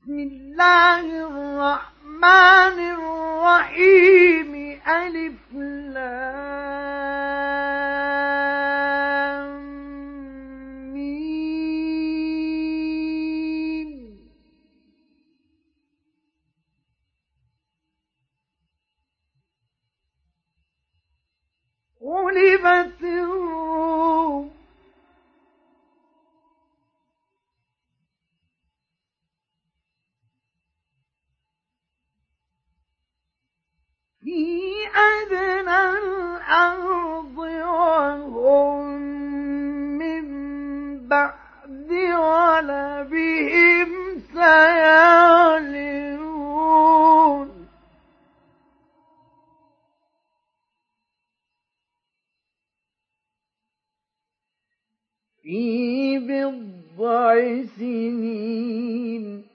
بسم الله الرحمن الرحيم. ألف لام غلبت أدنى الأرض وهم من بعد غلبهم سيغلبون في بضع سنين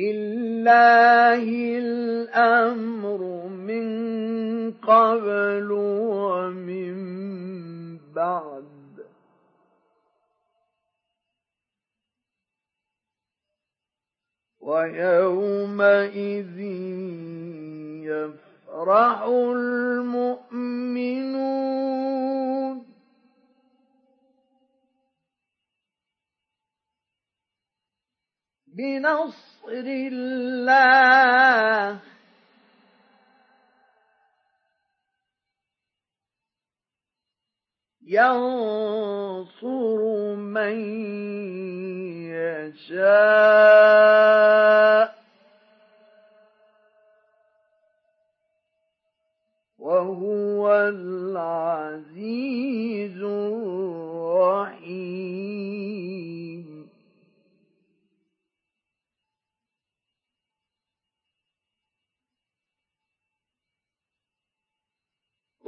لله الأمر من قبل ومن بعد. ويومئذ يفرح المؤمنون. بنصر الله ينصر من يشاء وهو العزيز الرحيم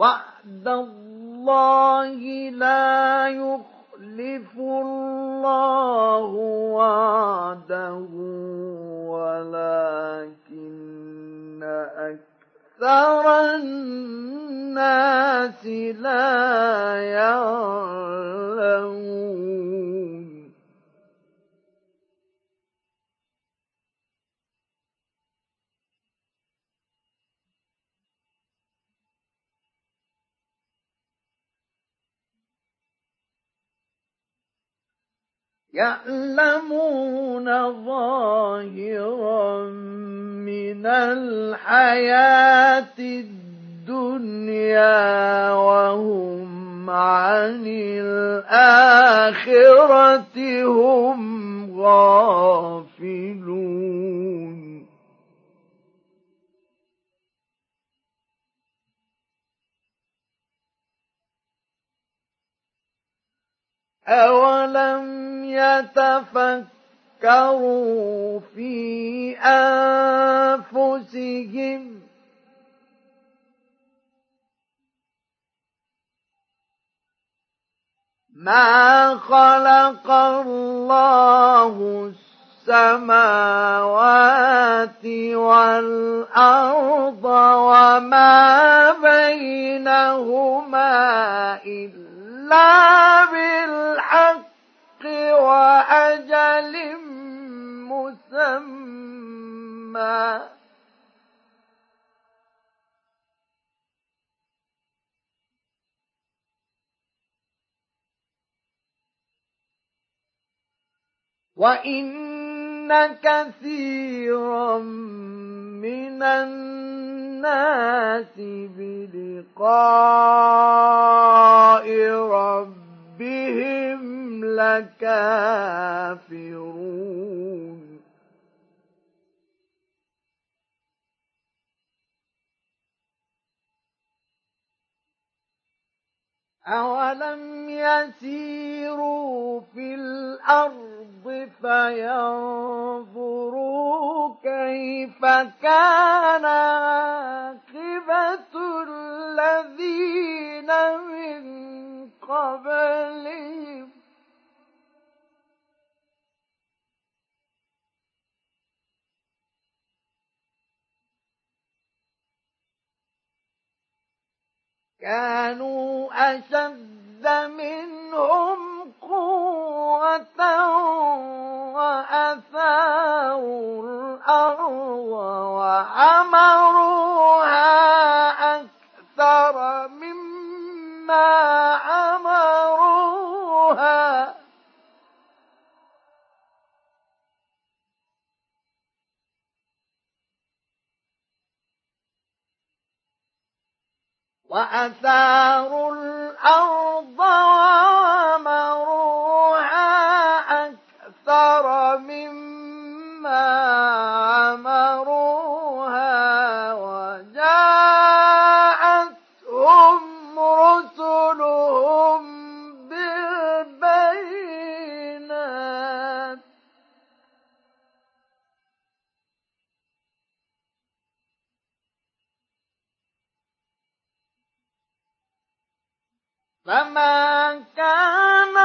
وعد الله لا يخلف الله وعده ولكن أكثر الناس لا يعلمون يعلمون ظاهرا من الحياة الدنيا وهم عن الآخرة هم غافلون. أولم يتفكروا في أنفسهم ما خلق الله السماوات والأرض وما بينهما إلا بالحق وأجل مسمى. وإن كثيرا من الناس بلقاء ربهم لكافرون أولم يسيروا في الأرض فينظروا كيف كان عاقبة الذين من قبلهم كانوا أشد منهم قوة وأثاروا الأرض وعمروها أكثر مما عمروها. وأثاروا الأرض وعمروها فما كان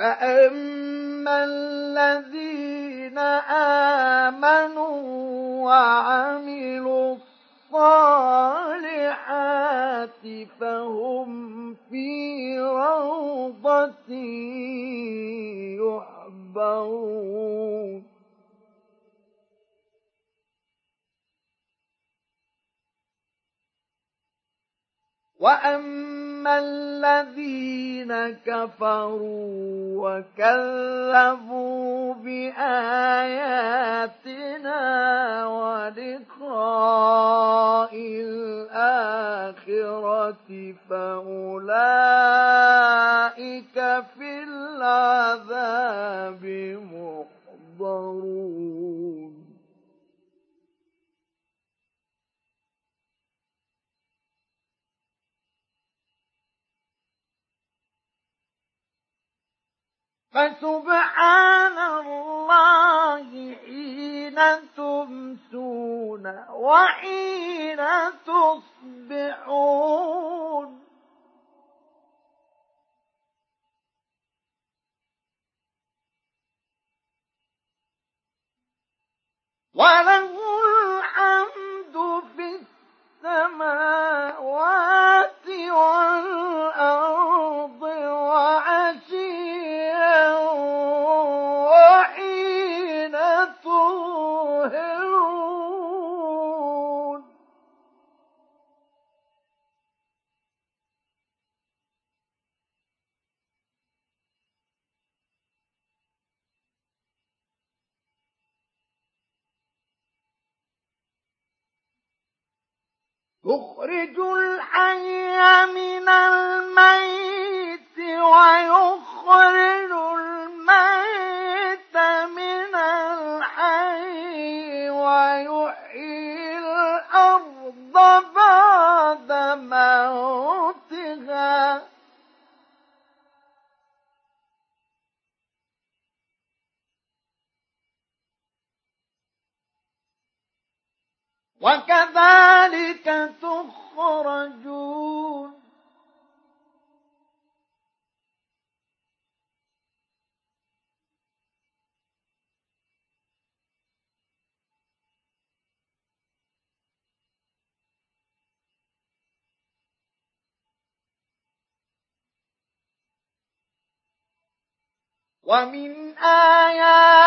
فأما الذين آمنوا وعملوا الصالحات فهم في روضة يحبرون واما الذين كفروا وكذبوا باياتنا ولقاء الاخره فاولئك في العذاب محضرون فسبحان الله حين تمسون وحين تصبحون. وله ومن آيات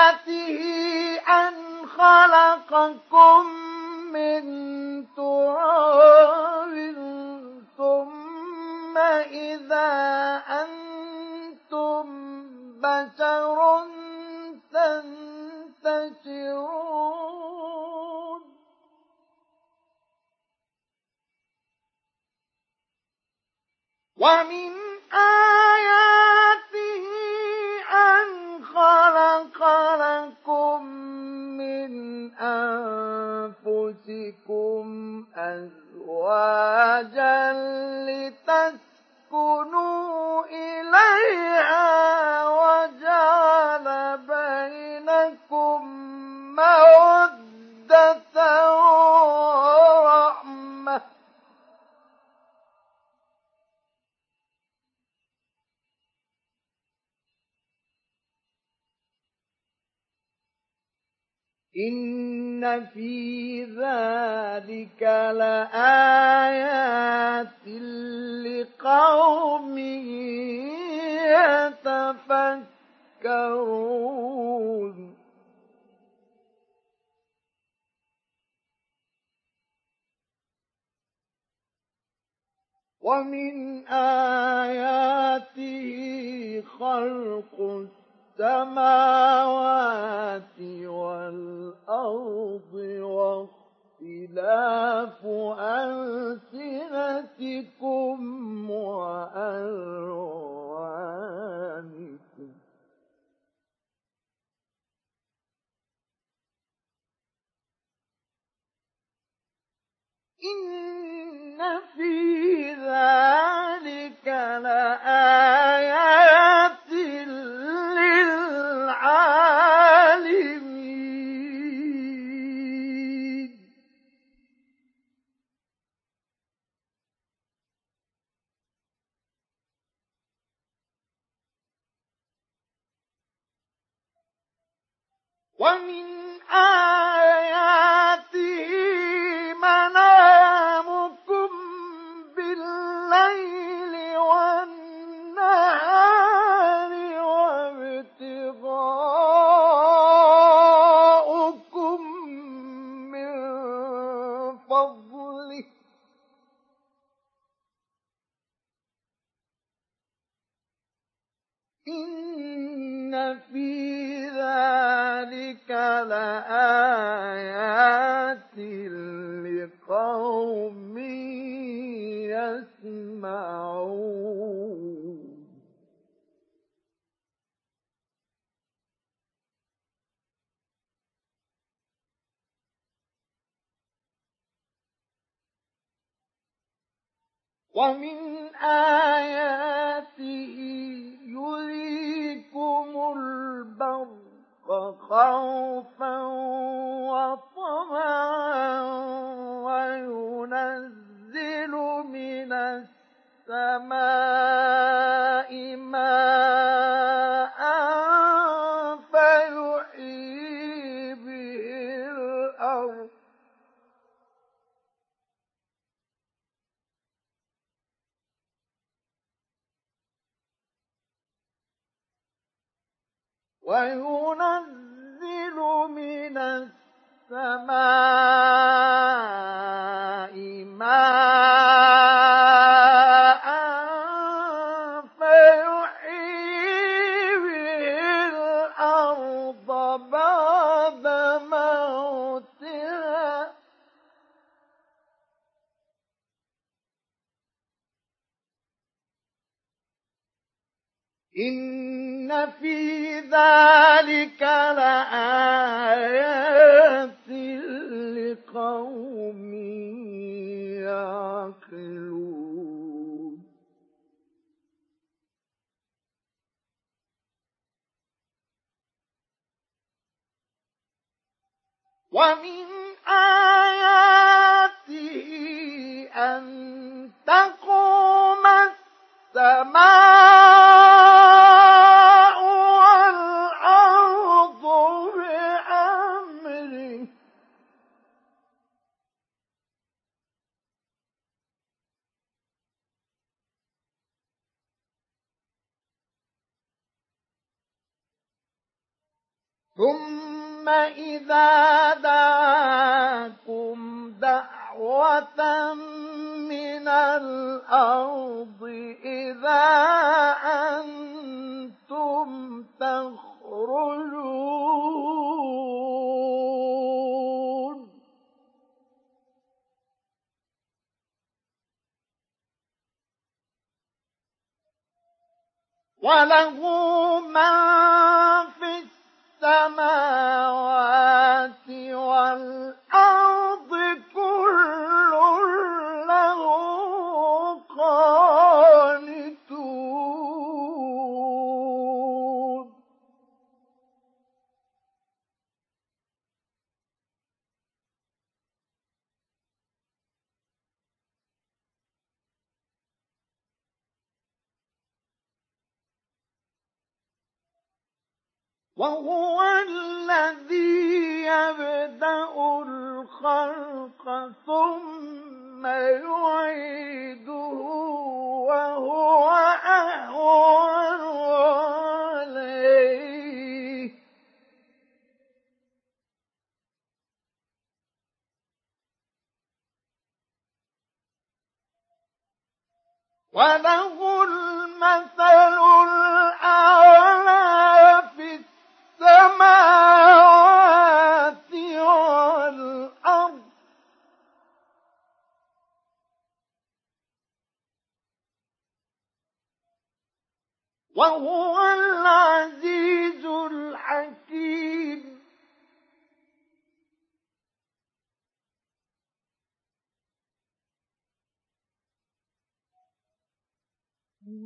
السماوات والأرض واختلاف ألسنتكم وألوانكم. إن في ذلك لآيات ومن آياته منام آيات لقوم يسمعون. ومن آياته خوفا وطمعا وينزل من السماء وينزل من السماء ماء فيحيي الأرض بعد موتها. إن في ذلك لآيات لقوم يعقلون ومن آياته أن تقوم السماء إذا دعاكم دعوة من الأرض إذا أنتم تخرجون. وله من في السماوات والأرض. وهو الذي يبدأ الخلق ثم يعيده وهو أهون عليه. وله المثل الأعلى في السماوات والأرض وهو العزيز الحكيم.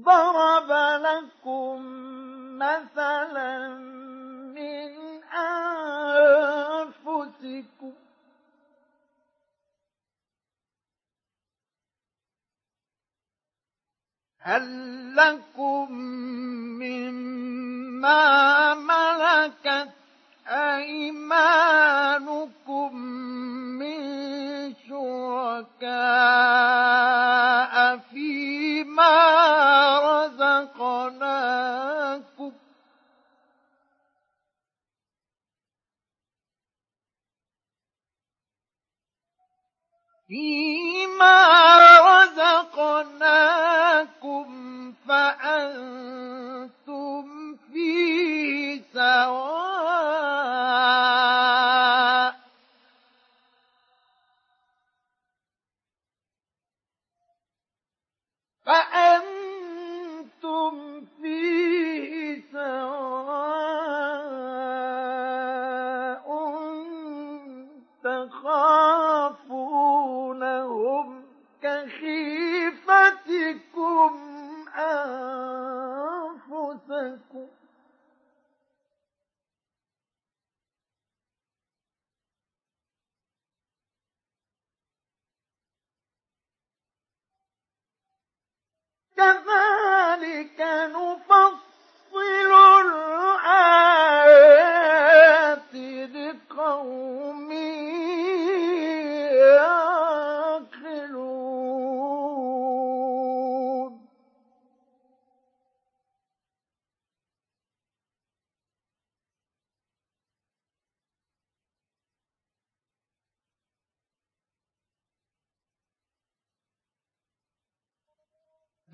ضرب لكم مثلا من أنفسكم. هل لكم مما ملكت أيمانكم من شركاء فيما رزقناكم فيما رزقناكم فأنتم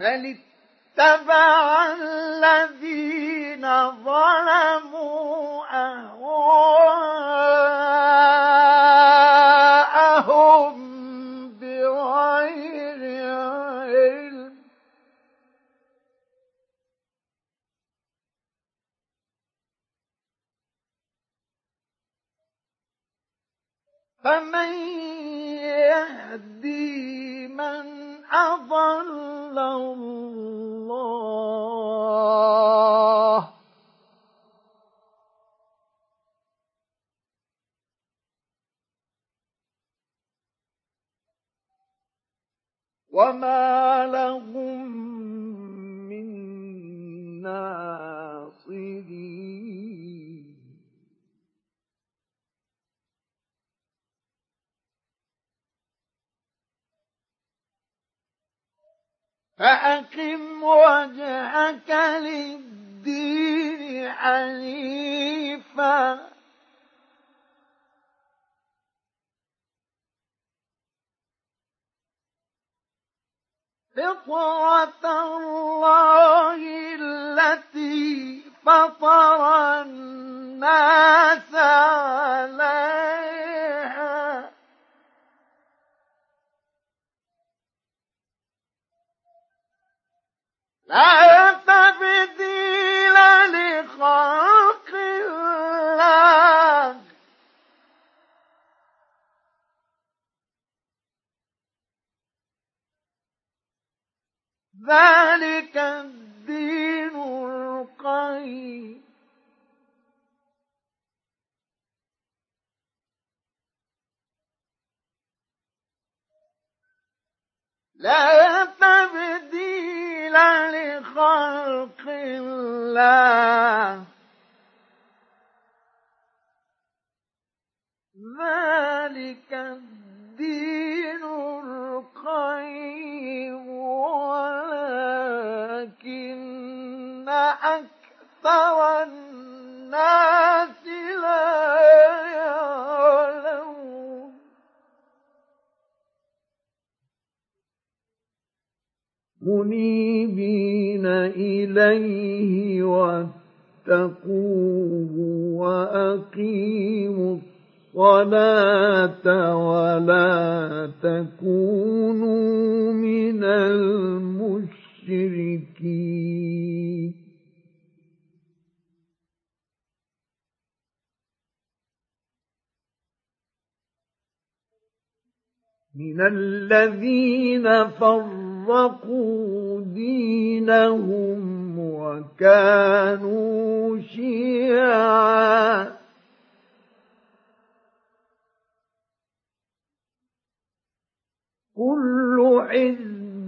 بل اتبع الذين ظلموا أهواءهم بغير علم. فمن يهدي من أضل الله. وما لهم من ناصرين فأقم وجهك للدين حنيفا. فطرة الله التي فطر الناس عليها. لا لخلق الله. ذلك الدين القيم. لا دينهم وكانوا شيعا. كل حزب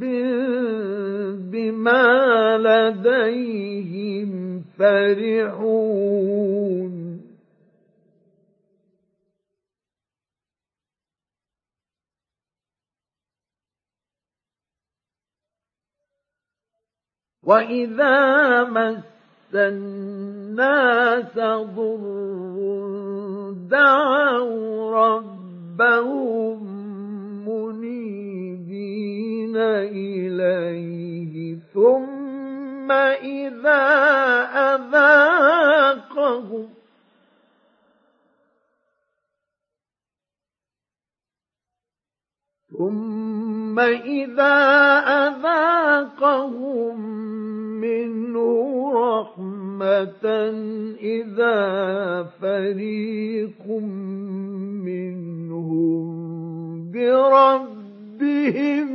بما لديهم فرحون. وإذا مس الناس ضر دعوا ربهم منيبين إليه ثم إذا أذاقهم ثم إذا أذاقهم منه رحمة إذا فريق منهم بربهم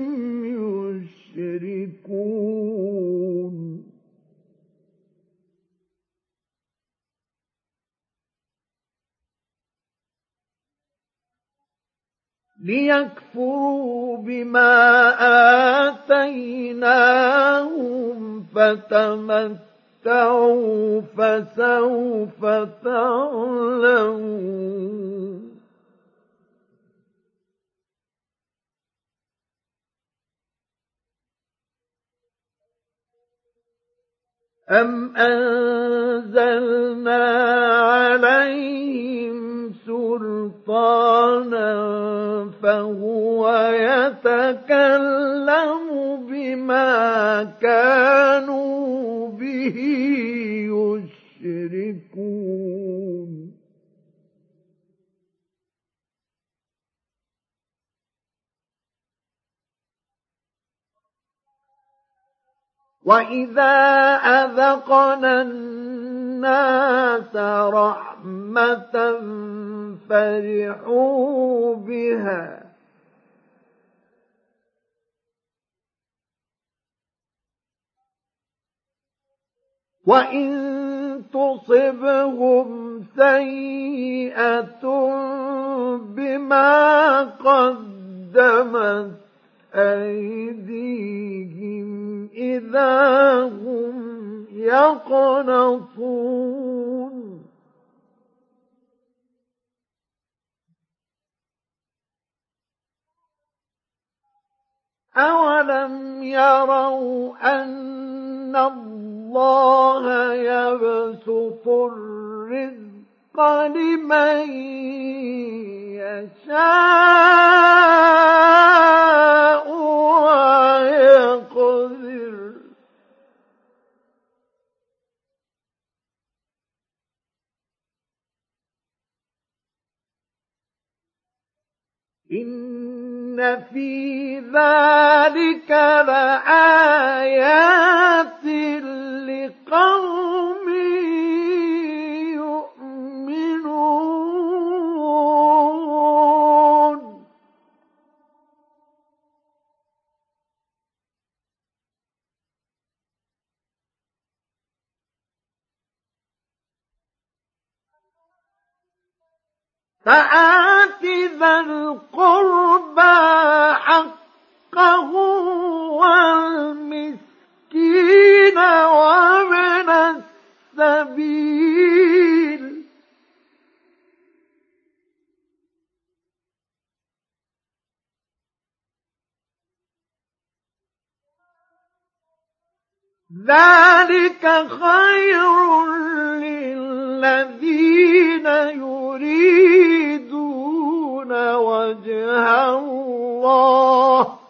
يشركون ليكفروا بما آتيناهم فتمتعوا فسوف تعلمون. أم أنزلنا عليهم سلطانا فهو يتكلم بما كانوا به يشركون وإذا أذقنا الناس رحمة فرحوا بها وإن تصبهم سيئة بما قدمت أيديهم إذا هم يقنطون. أولم يروا أن الله يبسط الرزق لمن يشاء. إن في ذلك لآيات لقوم فآت ذا القربى حقه والمسكين وابن السبيل. ذلك خير للذين يريدون وجه الله.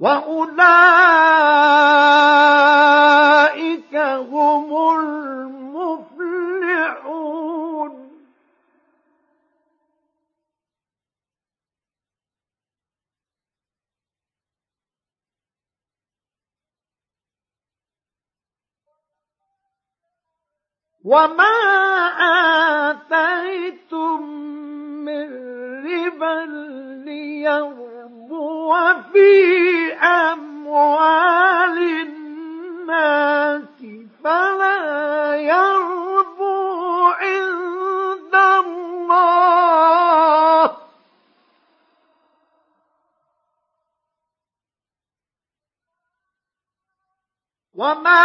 وأولئك وما آتيتم من ربا ليربو في أموال الناس فلا يربو عند الله وما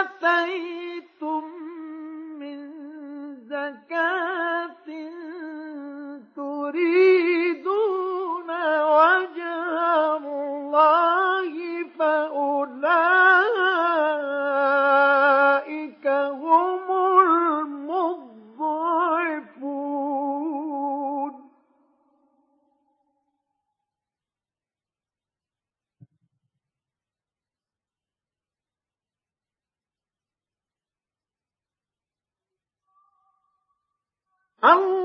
آتيتم زكاة الله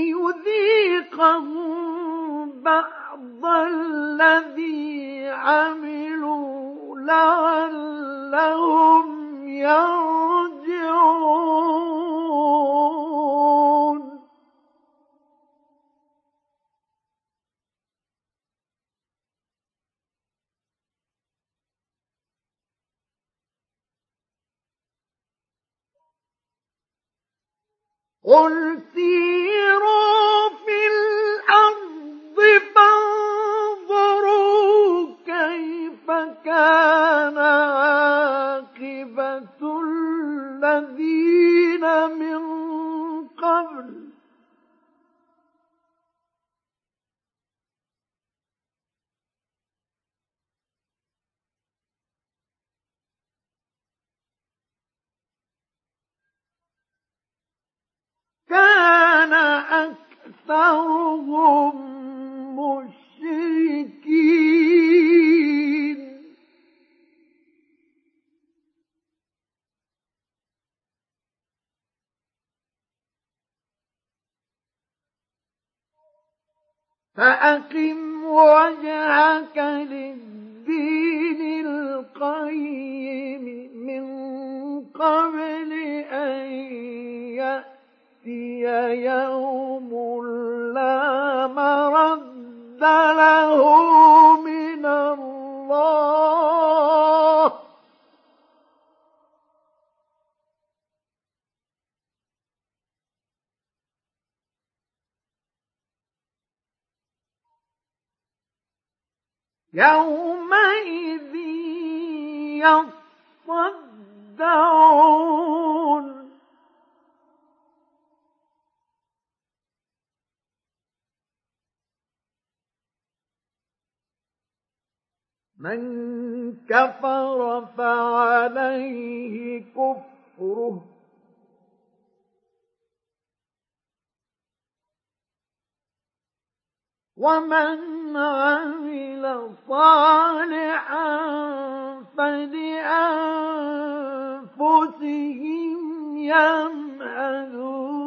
ليذيقهم بعض الذي عملوا لعلهم يرجعون. قل سيروا كان أكثرهم مشركين. فأقم وجهك للدين القيم من قبل أن يأتي يوم لا مرد له من الله. يومئذ يصدعون من كفر فعليه كفره. ومن عمل صالحا فلأنفسهم يمهدون.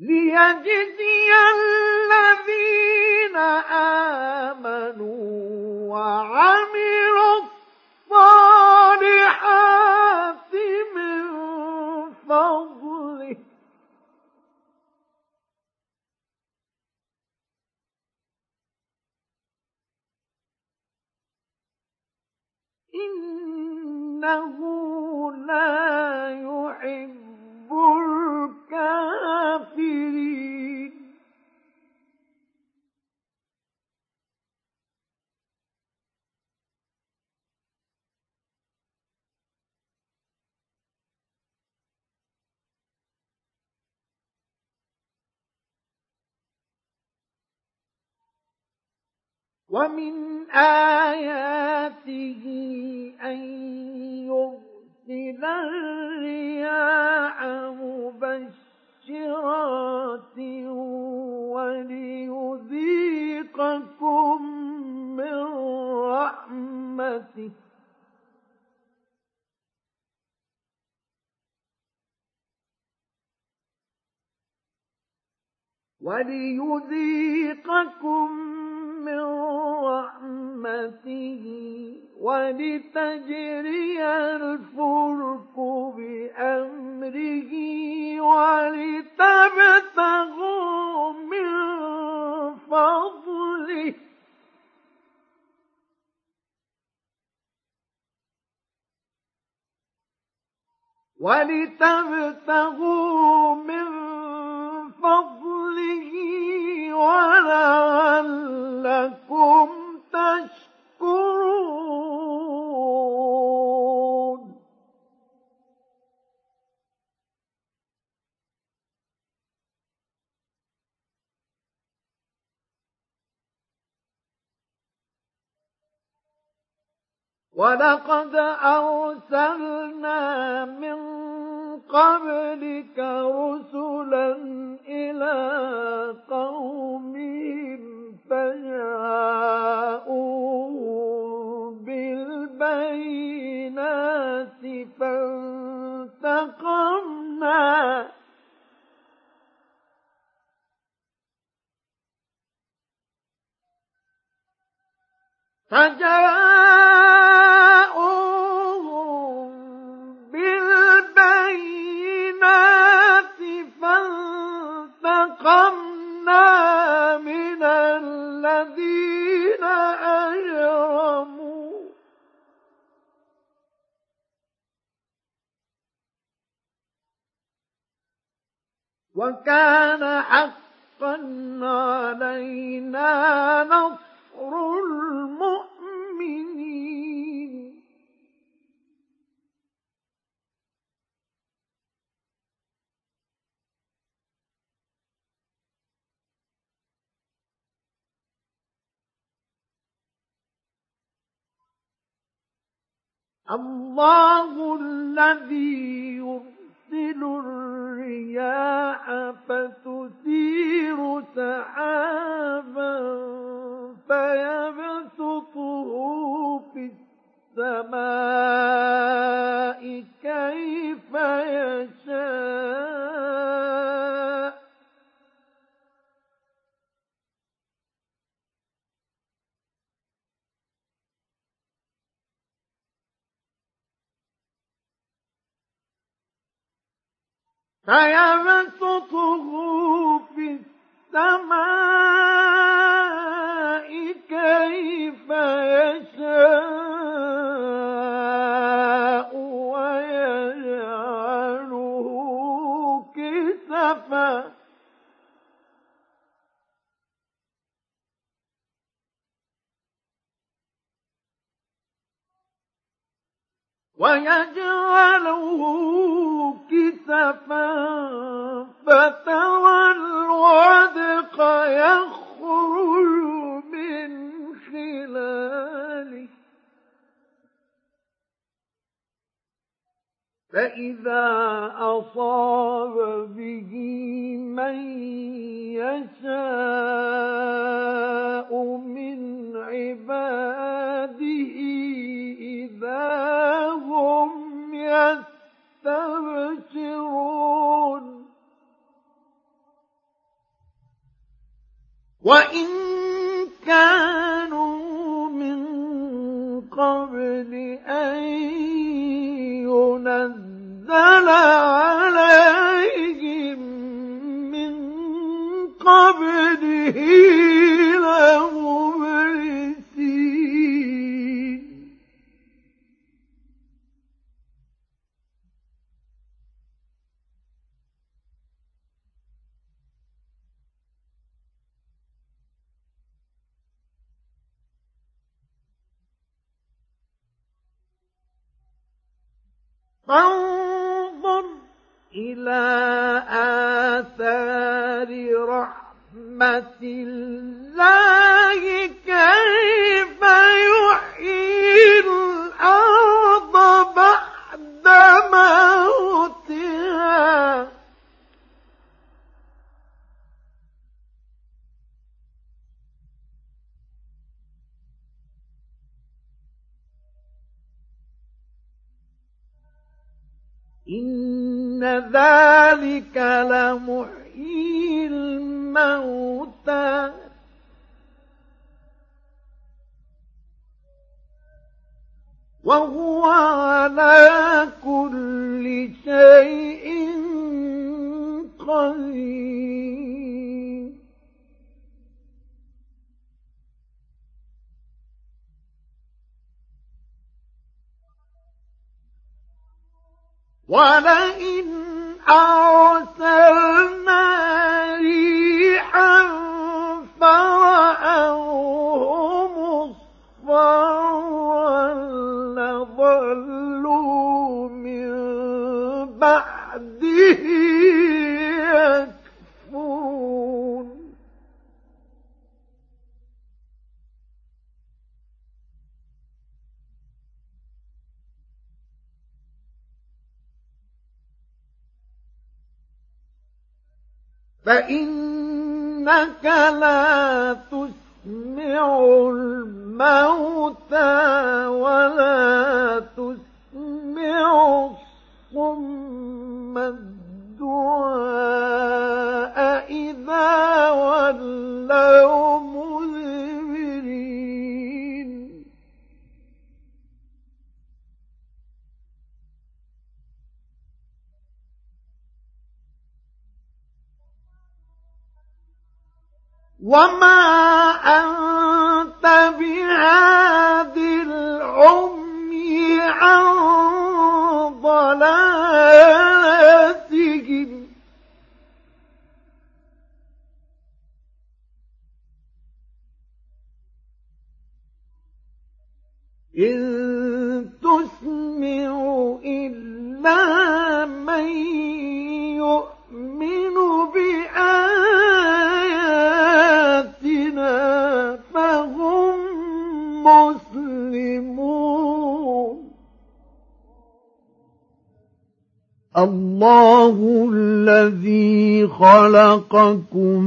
ليجزي الذين آمنوا وعملوا الصالحات من فضله. إنه لا يحب ومن آياته أن يرسل الرياح مبشرات وليذيقكم من رحمته وليذيقكم من رحمته ولتجري الفلك بأمره ولتبتغوا من فضله. ولتبتغوا من فضله ولعلكم تشكرون. ولقد أرسلنا من قبلك رسلا إلى قومهم فجاءوا بالبينات فانتقمنا. فجاءوهم بالبينات فانتقمنا من الذين أجرموا. وكان حقا علينا نصر المؤمنين. الله الذي يرسل الرياح فتثير سحابا فيبسطه في السماء كيف يشاء. فيبسطه في السماء كيف يشاء ويجعله كسفا. ويجعله كسفا فترى الودق يخرج من خلاله. فإذا أصاب به من يشاء وهو على كل شيء قدير. ولئن أرسلنا فإنك لا تسمع الموتى ولا تسمع الصم الدعاء إذا ولوا وما أنت خلقكم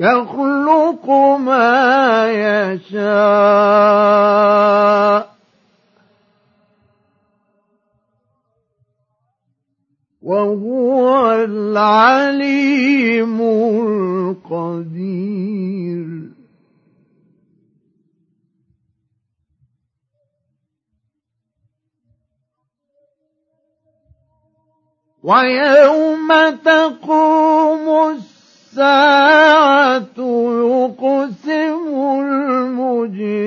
يخلق ما يشاء. وهو العليم القدير. ويوم تقوم الساعة يقسم المجرمون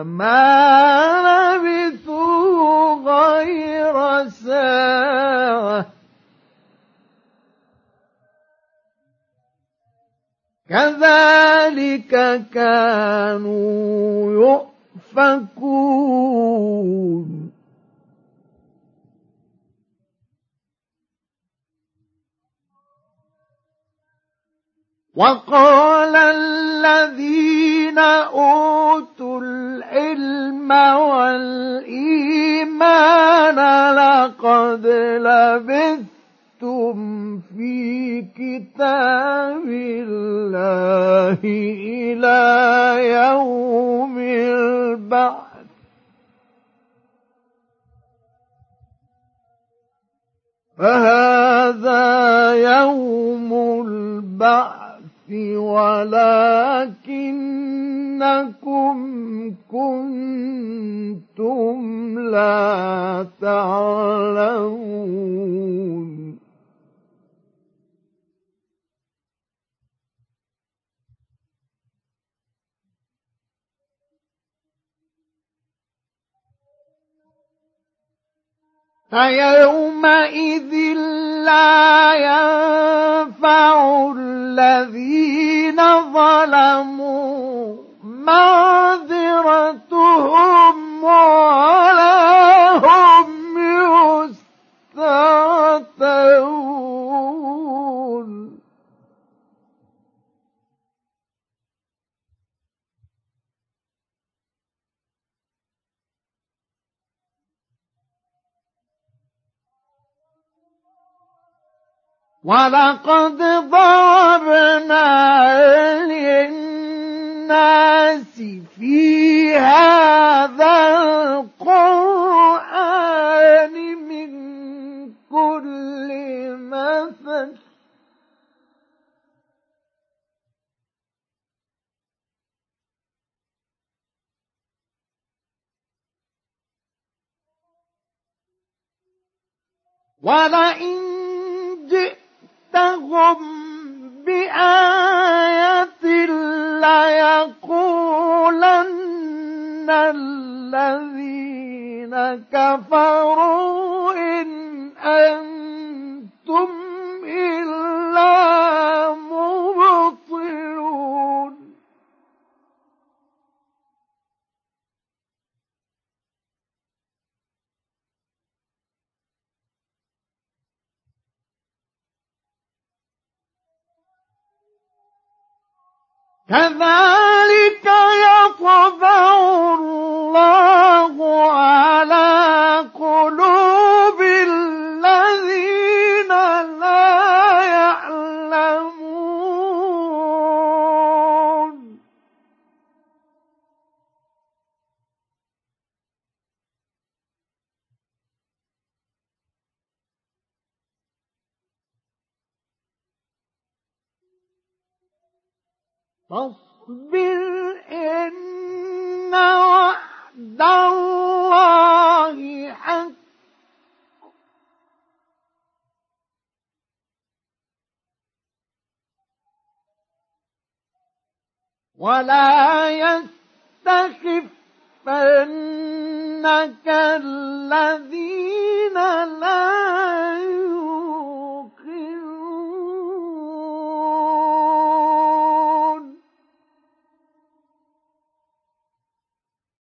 ما لبثوا غير ساعة. كذلك كانوا يؤفكون. وقال الذين أوتوا العلم والإيمان لقد لبثتم في كتاب الله إلى يوم البعث. فهذا يوم البعث. ولكنكم كنتم لا تعلمون. فيومئذ لا ينفع الذين ظلموا معذرتهم ولا ولقد ضربنا للناس في هذا القرآن من كل مثل. ولئن جئتهم بآية ليقولن الذين كفروا إن أنتم كذلك يطبع الله على قلوب فاصبر إن وعد الله حق. ولا يستخفنك الذين لا يؤمنون.